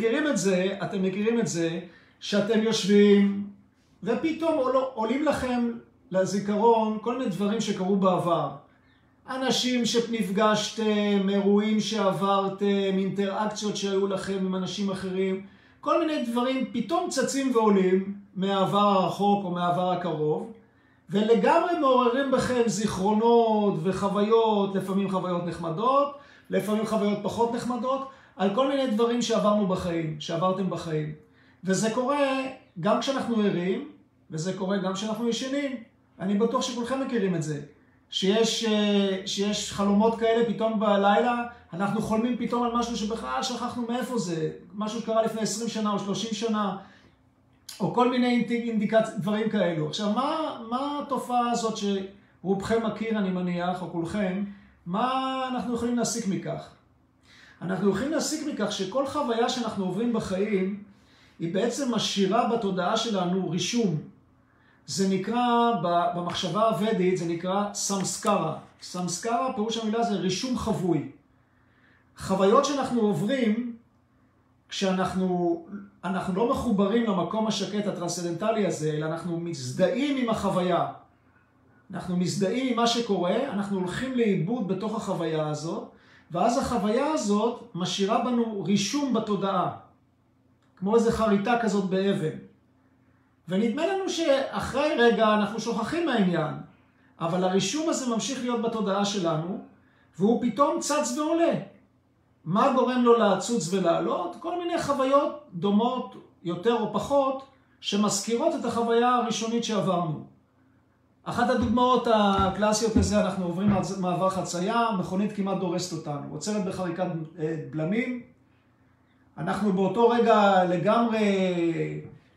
מכירים את זה, אתם מכירים את זה, שאתם יושבים, ופתאום עול, עולים לכם לזיכרון כל מיני דברים שקרו בעבר. אנשים שנפגשתם, אירועים שעברתם, אינטראקציות שהיו לכם עם אנשים אחרים, כל מיני דברים פתאום צצים ועולים מהעבר הרחוק או מהעבר הקרוב, ולגמרי מעוררים בכם זיכרונות וחוויות, לפעמים חוויות נחמדות, לפעמים חוויות פחות נחמדות, על כל מיני דברים שעברנו בחיים, שעברתם בחיים. וזה קורה גם כשאנחנו ערים, וזה קורה גם כשאנחנו ישנים. אני בטוח שכולכם מכירים את זה. שיש, אה, שיש חלומות כאלה פתאום בלילה, אנחנו חולמים פתאום על משהו שבכלל שכחנו מאיפה זה, משהו שקרה לפני 20 שנה או 30 שנה, או כל מיני אינדיקציות, דברים כאלו. עכשיו, מה, מה התופעה הזאת שרובכם מכיר, אני מניח, או כולכם, מה אנחנו יכולים להסיק מכך? אנחנו יכולים להסיק מכך שכל חוויה שאנחנו עוברים בחיים, היא בעצם משאירה בתודעה שלנו רישום. זה נקרא, במחשבה הוודית, זה נקרא סמסקרה. סמסקרה, פירוש המילה זה רישום חבוי. חוויות שאנחנו עוברים, כשאנחנו אנחנו לא מחוברים למקום השקט הטרנסצדנטלי הזה, אלא אנחנו מזדהים עם החוויה. אנחנו מזדהים עם מה שקורה, אנחנו הולכים לאיבוד בתוך החוויה הזאת, ואז החוויה הזאת משאירה בנו רישום בתודעה. כמו איזה חריטה כזאת באבן. ונדמה לנו שאחרי רגע אנחנו שוכחים מהעניין, אבל הרישום הזה ממשיך להיות בתודעה שלנו, והוא פתאום צץ ועולה. מה גורם לו לצוץ ולעלות? כל מיני חוויות דומות יותר או פחות, שמזכירות את החוויה הראשונית שעברנו. אחת הדוגמאות הקלאסיות לזה, אנחנו עוברים מעבר חצייה, מכונית כמעט דורסת אותנו, עוצרת בחריקת אה, בלמים, אנחנו באותו רגע לגמרי,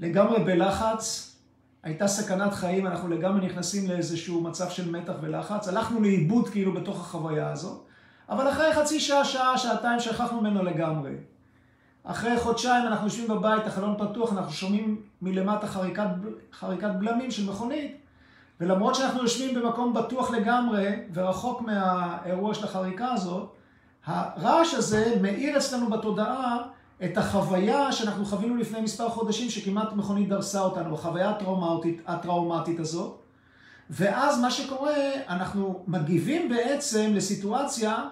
לגמרי בלחץ, הייתה סכנת חיים, אנחנו לגמרי נכנסים לאיזשהו מצב של מתח ולחץ, הלכנו לאיבוד כאילו בתוך החוויה הזאת, אבל אחרי חצי שעה, שעה, שעתיים שכחנו ממנו לגמרי. אחרי חודשיים אנחנו יושבים בבית, החלון פתוח, אנחנו שומעים מלמטה חריקת, חריקת בלמים של מכונית, ולמרות שאנחנו יושבים במקום בטוח לגמרי ורחוק מהאירוע של החריקה הזאת, הרעש הזה מאיר אצלנו בתודעה את החוויה שאנחנו חווינו לפני מספר חודשים, שכמעט מכונית דרסה אותנו, החוויה הטראומטית, הטראומטית הזאת. ואז מה שקורה, אנחנו מגיבים בעצם לסיטואציה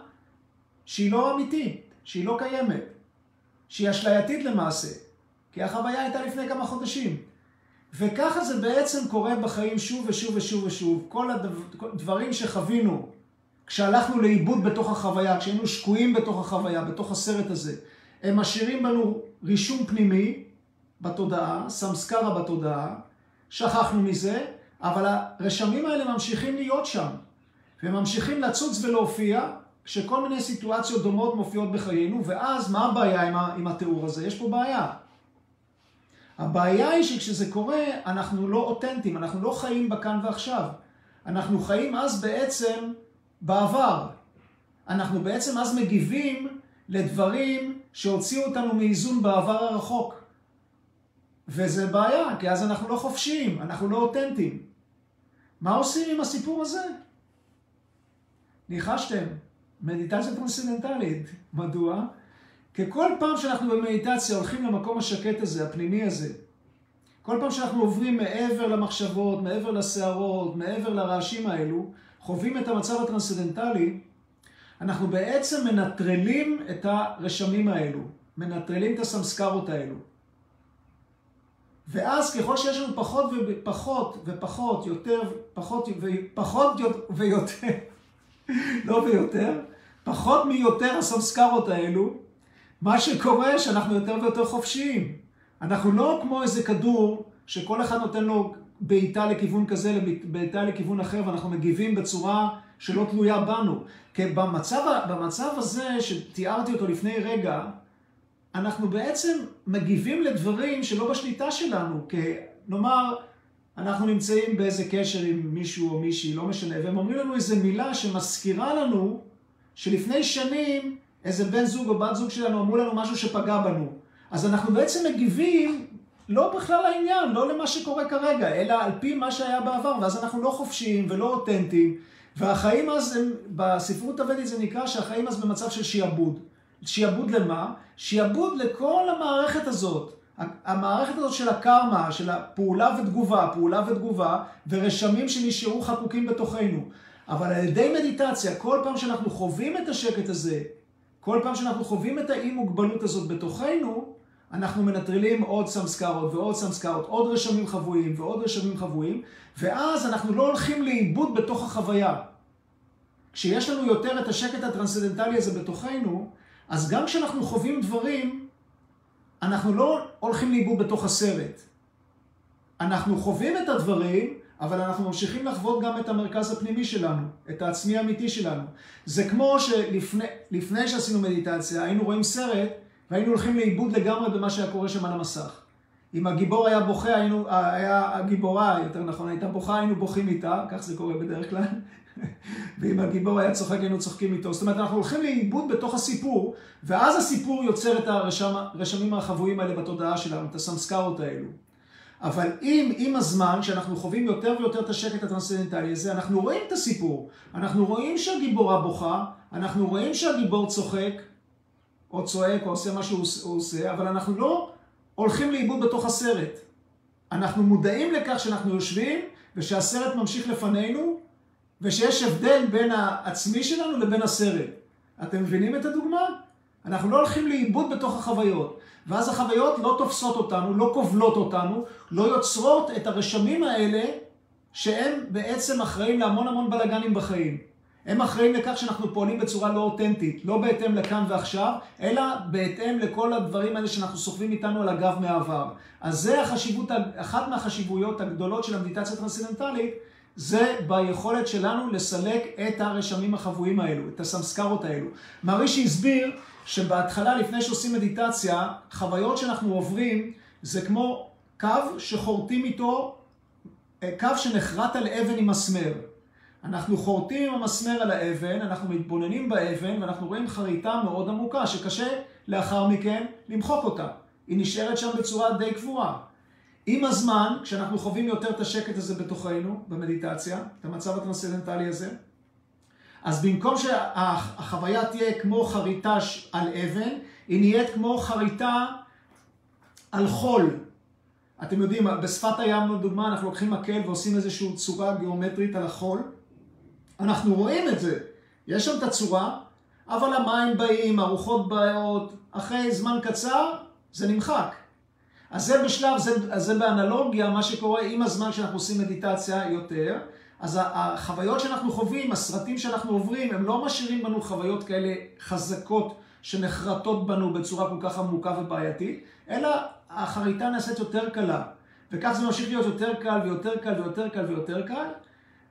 שהיא לא אמיתית, שהיא לא קיימת, שהיא אשלייתית למעשה, כי החוויה הייתה לפני כמה חודשים. וככה זה בעצם קורה בחיים שוב ושוב ושוב ושוב. כל הדברים שחווינו כשהלכנו לאיבוד בתוך החוויה, כשהיינו שקועים בתוך החוויה, בתוך הסרט הזה, הם משאירים בנו רישום פנימי בתודעה, סמסקרה בתודעה, שכחנו מזה, אבל הרשמים האלה ממשיכים להיות שם, וממשיכים לצוץ ולהופיע, כשכל מיני סיטואציות דומות מופיעות בחיינו, ואז מה הבעיה עם, עם התיאור הזה? יש פה בעיה. הבעיה היא שכשזה קורה, אנחנו לא אותנטיים, אנחנו לא חיים בכאן ועכשיו. אנחנו חיים אז בעצם בעבר. אנחנו בעצם אז מגיבים לדברים שהוציאו אותנו מאיזון בעבר הרחוק. וזה בעיה, כי אז אנחנו לא חופשיים, אנחנו לא אותנטיים. מה עושים עם הסיפור הזה? ניחשתם, מדיטציה טרנסצנדנטלית. מדוע? כי כל פעם שאנחנו במדיטציה הולכים למקום השקט הזה, הפנימי הזה, כל פעם שאנחנו עוברים מעבר למחשבות, מעבר לסערות, מעבר לרעשים האלו, חווים את המצב הטרנסצנדנטלי, אנחנו בעצם מנטרלים את הרשמים האלו, מנטרלים את הסמסקרות האלו. ואז ככל שיש לנו פחות ופחות ופחות, יותר, פחות ופחות ויותר, לא ויותר, פחות מיותר הסמסקרות האלו, מה שקורה שאנחנו יותר ויותר חופשיים. אנחנו לא כמו איזה כדור שכל אחד נותן לו בעיטה לכיוון כזה, בעיטה לכיוון אחר, ואנחנו מגיבים בצורה שלא תלויה בנו. כי במצב, במצב הזה שתיארתי אותו לפני רגע, אנחנו בעצם מגיבים לדברים שלא בשליטה שלנו. כי נאמר, אנחנו נמצאים באיזה קשר עם מישהו או מישהי, לא משנה, והם אומרים לנו איזה מילה שמזכירה לנו שלפני שנים איזה בן זוג או בת זוג שלנו אמרו לנו משהו שפגע בנו. אז אנחנו בעצם מגיבים לא בכלל לעניין, לא למה שקורה כרגע, אלא על פי מה שהיה בעבר, ואז אנחנו לא חופשיים ולא אותנטיים, והחיים אז, הם, בספרות הוודית זה נקרא שהחיים אז במצב של שיעבוד. שיעבוד למה? שיעבוד לכל המערכת הזאת. המערכת הזאת של הקרמה, של הפעולה ותגובה, פעולה ותגובה, ורשמים שנשארו חקוקים בתוכנו. אבל על ידי מדיטציה, כל פעם שאנחנו חווים את השקט הזה, כל פעם שאנחנו חווים את האי מוגבלות הזאת בתוכנו, אנחנו מנטרלים עוד סמסקרות ועוד סמסקרות, עוד רשמים חבויים ועוד רשמים חבויים, ואז אנחנו לא הולכים לאיבוד בתוך החוויה. כשיש לנו יותר את השקט הטרנסצדנטלי הזה בתוכנו, אז גם כשאנחנו חווים דברים, אנחנו לא הולכים לאיבוד בתוך הסרט. אנחנו חווים את הדברים, אבל אנחנו ממשיכים לחוות גם את המרכז הפנימי שלנו, את העצמי האמיתי שלנו. זה כמו שלפני שעשינו מדיטציה, היינו רואים סרט, והיינו הולכים לאיבוד לגמרי במה שהיה קורה שם על המסך. אם הגיבור היה בוכה, היינו, היה הגיבורה, יותר נכון, הייתה בוכה, היינו בוכים איתה, כך זה קורה בדרך כלל. ואם הגיבור היה צוחק, היינו צוחקים איתו. זאת אומרת, אנחנו הולכים לאיבוד בתוך הסיפור, ואז הסיפור יוצר את הרשמים החבויים האלה בתודעה שלנו, את הסמסקרות האלו. אבל אם עם הזמן, כשאנחנו חווים יותר ויותר את השקט הטרנסצנדנטלי הזה, אנחנו רואים את הסיפור. אנחנו רואים שהגיבורה בוכה, אנחנו רואים שהגיבור צוחק, או צועק, או עושה מה שהוא עושה, אבל אנחנו לא הולכים לאיבוד בתוך הסרט. אנחנו מודעים לכך שאנחנו יושבים, ושהסרט ממשיך לפנינו, ושיש הבדל בין העצמי שלנו לבין הסרט. אתם מבינים את הדוגמה? אנחנו לא הולכים לאיבוד בתוך החוויות. ואז החוויות לא תופסות אותנו, לא כובלות אותנו, לא יוצרות את הרשמים האלה שהם בעצם אחראים להמון המון בלאגנים בחיים. הם אחראים לכך שאנחנו פועלים בצורה לא אותנטית, לא בהתאם לכאן ועכשיו, אלא בהתאם לכל הדברים האלה שאנחנו סוחבים איתנו על הגב מהעבר. אז זה החשיבות, אחת מהחשיבויות הגדולות של המדיטציה הטרנסצנדנטלית, זה ביכולת שלנו לסלק את הרשמים החבויים האלו, את הסמסקרות האלו. מערישי הסביר שבהתחלה, לפני שעושים מדיטציה, חוויות שאנחנו עוברים זה כמו קו שחורטים איתו, אה, קו שנחרט על אבן עם מסמר. אנחנו חורטים עם המסמר על האבן, אנחנו מתבוננים באבן ואנחנו רואים חריטה מאוד עמוקה שקשה לאחר מכן למחוק אותה. היא נשארת שם בצורה די קבועה. עם הזמן, כשאנחנו חווים יותר את השקט הזה בתוכנו, במדיטציה, את המצב הטרנסצנדנטלי הזה, אז במקום שהחוויה תהיה כמו חריטה על אבן, היא נהיית כמו חריטה על חול. אתם יודעים, בשפת הים, לדוגמה, אנחנו לוקחים מקל ועושים איזושהי צורה גיאומטרית על החול. אנחנו רואים את זה. יש שם את הצורה, אבל המים באים, הרוחות באות, אחרי זמן קצר זה נמחק. אז זה בשלב, זה, זה באנלוגיה, מה שקורה עם הזמן שאנחנו עושים מדיטציה יותר. אז החוויות שאנחנו חווים, הסרטים שאנחנו עוברים, הם לא משאירים בנו חוויות כאלה חזקות שנחרטות בנו בצורה כל כך עמוקה ובעייתית, אלא החריטה נעשית יותר קלה. וכך זה ממשיך להיות יותר קל ויותר קל ויותר קל ויותר קל.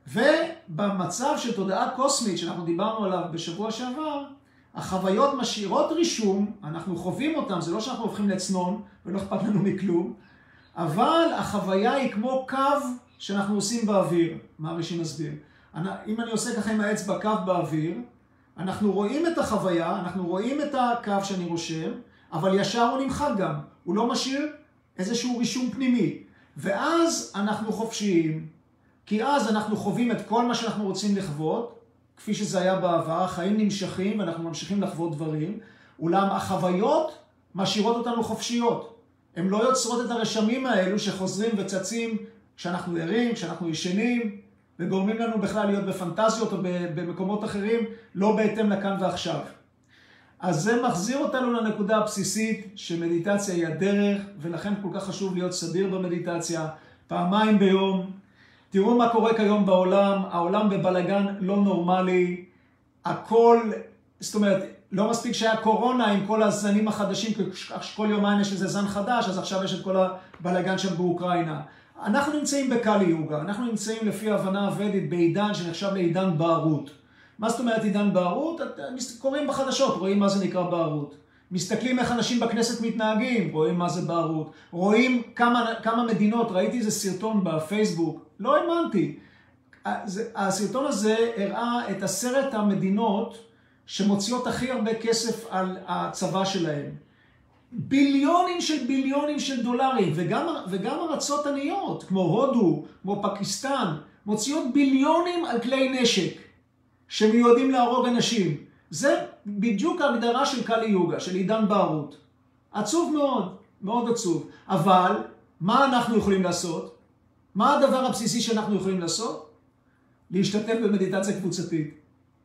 ובמצב של תודעה קוסמית שאנחנו דיברנו עליו בשבוע שעבר, החוויות משאירות רישום, אנחנו חווים אותם, זה לא שאנחנו הופכים לצנון ולא אכפת לנו מכלום, אבל החוויה היא כמו קו שאנחנו עושים באוויר, מה ראשי מסביר. אם אני עושה ככה עם האצבע קו באוויר, אנחנו רואים את החוויה, אנחנו רואים את הקו שאני רושם, אבל ישר הוא נמחק גם, הוא לא משאיר איזשהו רישום פנימי. ואז אנחנו חופשיים, כי אז אנחנו חווים את כל מה שאנחנו רוצים לחוות, כפי שזה היה בעבר, החיים נמשכים ואנחנו ממשיכים לחוות דברים, אולם החוויות משאירות אותנו חופשיות. הן לא יוצרות את הרשמים האלו שחוזרים וצצים כשאנחנו ערים, כשאנחנו ישנים, וגורמים לנו בכלל להיות בפנטזיות או במקומות אחרים, לא בהתאם לכאן ועכשיו. אז זה מחזיר אותנו לנקודה הבסיסית שמדיטציה היא הדרך, ולכן כל כך חשוב להיות סדיר במדיטציה, פעמיים ביום. תראו מה קורה כיום בעולם, העולם בבלגן לא נורמלי, הכל, זאת אומרת, לא מספיק שהיה קורונה עם כל הזנים החדשים, כל יומיים יש איזה זן חדש, אז עכשיו יש את כל הבלגן שם באוקראינה. אנחנו נמצאים בקאלי יוגה, אנחנו נמצאים לפי הבנה הוודית בעידן שנחשב לעידן בערות. מה זאת אומרת עידן בערות? קוראים בחדשות, רואים מה זה נקרא בערות. מסתכלים איך אנשים בכנסת מתנהגים, רואים מה זה בערות. רואים כמה, כמה מדינות, ראיתי איזה סרטון בפייסבוק, לא האמנתי. הסרטון הזה הראה את עשרת המדינות שמוציאות הכי הרבה כסף על הצבא שלהם. ביליונים של ביליונים של דולרים, וגם, וגם ארצות עניות, כמו הודו, כמו פקיסטן, מוציאות ביליונים על כלי נשק שמיועדים להרוג אנשים. זה בדיוק ההגדרה של קאלי יוגה, של עידן בערות. עצוב מאוד, מאוד עצוב. אבל, מה אנחנו יכולים לעשות? מה הדבר הבסיסי שאנחנו יכולים לעשות? להשתתף במדיטציה קבוצתית.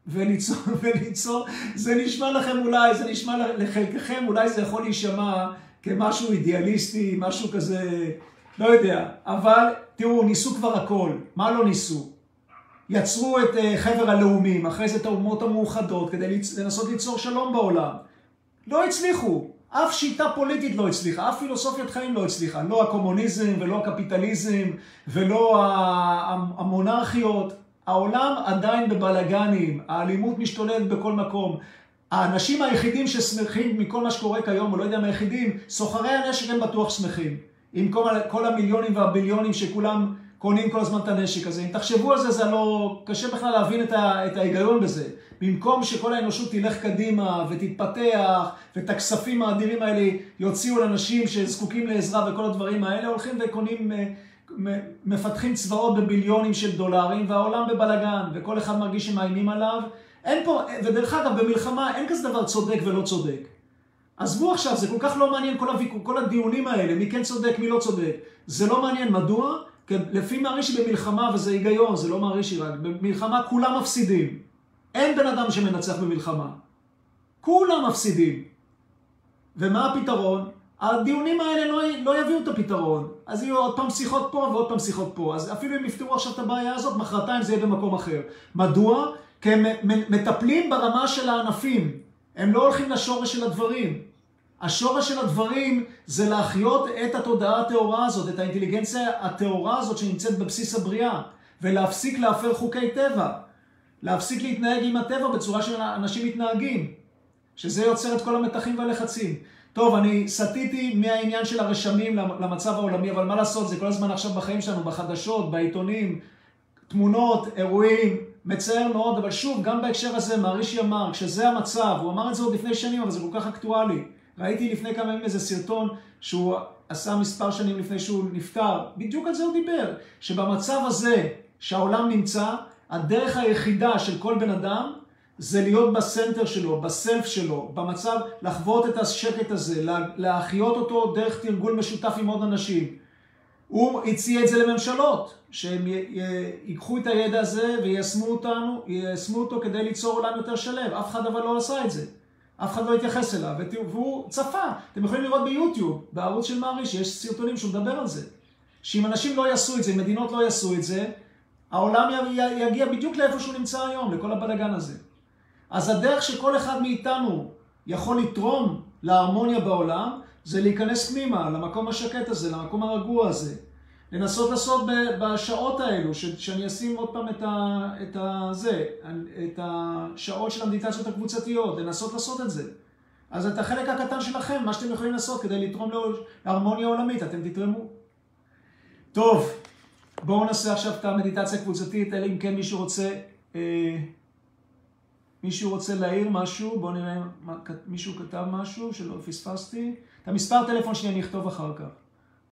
וליצור, וליצור, זה נשמע לכם אולי, זה נשמע לחלקכם, אולי זה יכול להישמע כמשהו אידיאליסטי, משהו כזה, לא יודע. אבל תראו, ניסו כבר הכל. מה לא ניסו? יצרו את אה, חבר הלאומים, אחרי זה את האומות המאוחדות, כדי לנסות ליצור שלום בעולם. לא הצליחו. אף שיטה פוליטית לא הצליחה, אף פילוסופיית חיים לא הצליחה. לא הקומוניזם ולא הקפיטליזם ולא המונרכיות. העולם עדיין בבלגנים, האלימות משתוללת בכל מקום. האנשים היחידים ששמחים מכל מה שקורה כיום, או לא יודע מה היחידים, סוחרי הנשק הם בטוח שמחים. עם כל, המיליונים והביליונים שכולם קונים כל הזמן את הנשק הזה. אם תחשבו על זה, זה לא... קשה בכלל להבין את, ה, את ההיגיון בזה. במקום שכל האנושות תלך קדימה ותתפתח, ואת הכספים האדירים האלה יוציאו לאנשים שזקוקים לעזרה וכל הדברים האלה, הולכים וקונים, אה, מפתחים צבאות בביליונים של דולרים, והעולם בבלגן, וכל אחד מרגיש שמאיימים עליו. אין פה, ודרך אגב, במלחמה אין כזה דבר צודק ולא צודק. עזבו עכשיו, זה כל כך לא מעניין כל, הוויכוח, כל הדיונים האלה, מי כן צודק, מי לא צודק. זה לא מעניין, מדוע? כי לפי מערישי במלחמה, וזה היגיון, זה לא מערישי רק, במלחמה כולם מפסידים. אין בן אדם שמנצח במלחמה. כולם מפסידים. ומה הפתרון? הדיונים האלה לא, לא יביאו את הפתרון. אז יהיו עוד פעם שיחות פה ועוד פעם שיחות פה. אז אפילו אם יפתרו עכשיו את הבעיה הזאת, מחרתיים זה יהיה במקום אחר. מדוע? כי הם מטפלים ברמה של הענפים. הם לא הולכים לשורש של הדברים. השורש של הדברים זה להחיות את התודעה הטהורה הזאת, את האינטליגנציה הטהורה הזאת שנמצאת בבסיס הבריאה, ולהפסיק להפר חוקי טבע. להפסיק להתנהג עם הטבע בצורה שאנשים מתנהגים, שזה יוצר את כל המתחים והלחצים. טוב, אני סטיתי מהעניין של הרשמים למצב העולמי, אבל מה לעשות, זה כל הזמן עכשיו בחיים שלנו, בחדשות, בעיתונים, תמונות, אירועים, מצער מאוד, אבל שוב, גם בהקשר הזה, מערישי אמר, כשזה המצב, הוא אמר את זה עוד לפני שנים, אבל זה כל כך אקטואלי. ראיתי לפני כמה ימים איזה סרטון שהוא עשה מספר שנים לפני שהוא נפטר, בדיוק על זה הוא דיבר, שבמצב הזה שהעולם נמצא, הדרך היחידה של כל בן אדם זה להיות בסנטר שלו, בסלף שלו, במצב לחוות את השקט הזה, להחיות אותו דרך תרגול משותף עם עוד אנשים. הוא הציע את זה לממשלות, שהם ייקחו את הידע הזה ויישמו אותנו, אותו כדי ליצור עולם יותר שלם. אף אחד אבל לא עשה את זה. אף אחד לא התייחס אליו, והוא צפה. אתם יכולים לראות ביוטיוב, בערוץ של מעריש, יש סרטונים שהוא מדבר על זה. שאם אנשים לא יעשו את זה, אם מדינות לא יעשו את זה, העולם יגיע בדיוק לאיפה שהוא נמצא היום, לכל הבלגן הזה. אז הדרך שכל אחד מאיתנו יכול לתרום להרמוניה בעולם, זה להיכנס פנימה, למקום השקט הזה, למקום הרגוע הזה. לנסות לעשות בשעות האלו, ש, שאני אשים עוד פעם את, ה, את, ה, זה, את השעות של המדיטציות הקבוצתיות, לנסות לעשות את זה. אז את החלק הקטן שלכם, מה שאתם יכולים לעשות כדי לתרום להרמוניה עולמית, אתם תתרמו. טוב, בואו נעשה עכשיו את המדיטציה הקבוצתית, אלא אם כן מישהו רוצה, אה, מישהו רוצה להעיר משהו, בואו נראה מישהו כתב משהו שלא פספסתי. את המספר טלפון שלי אני אכתוב אחר כך.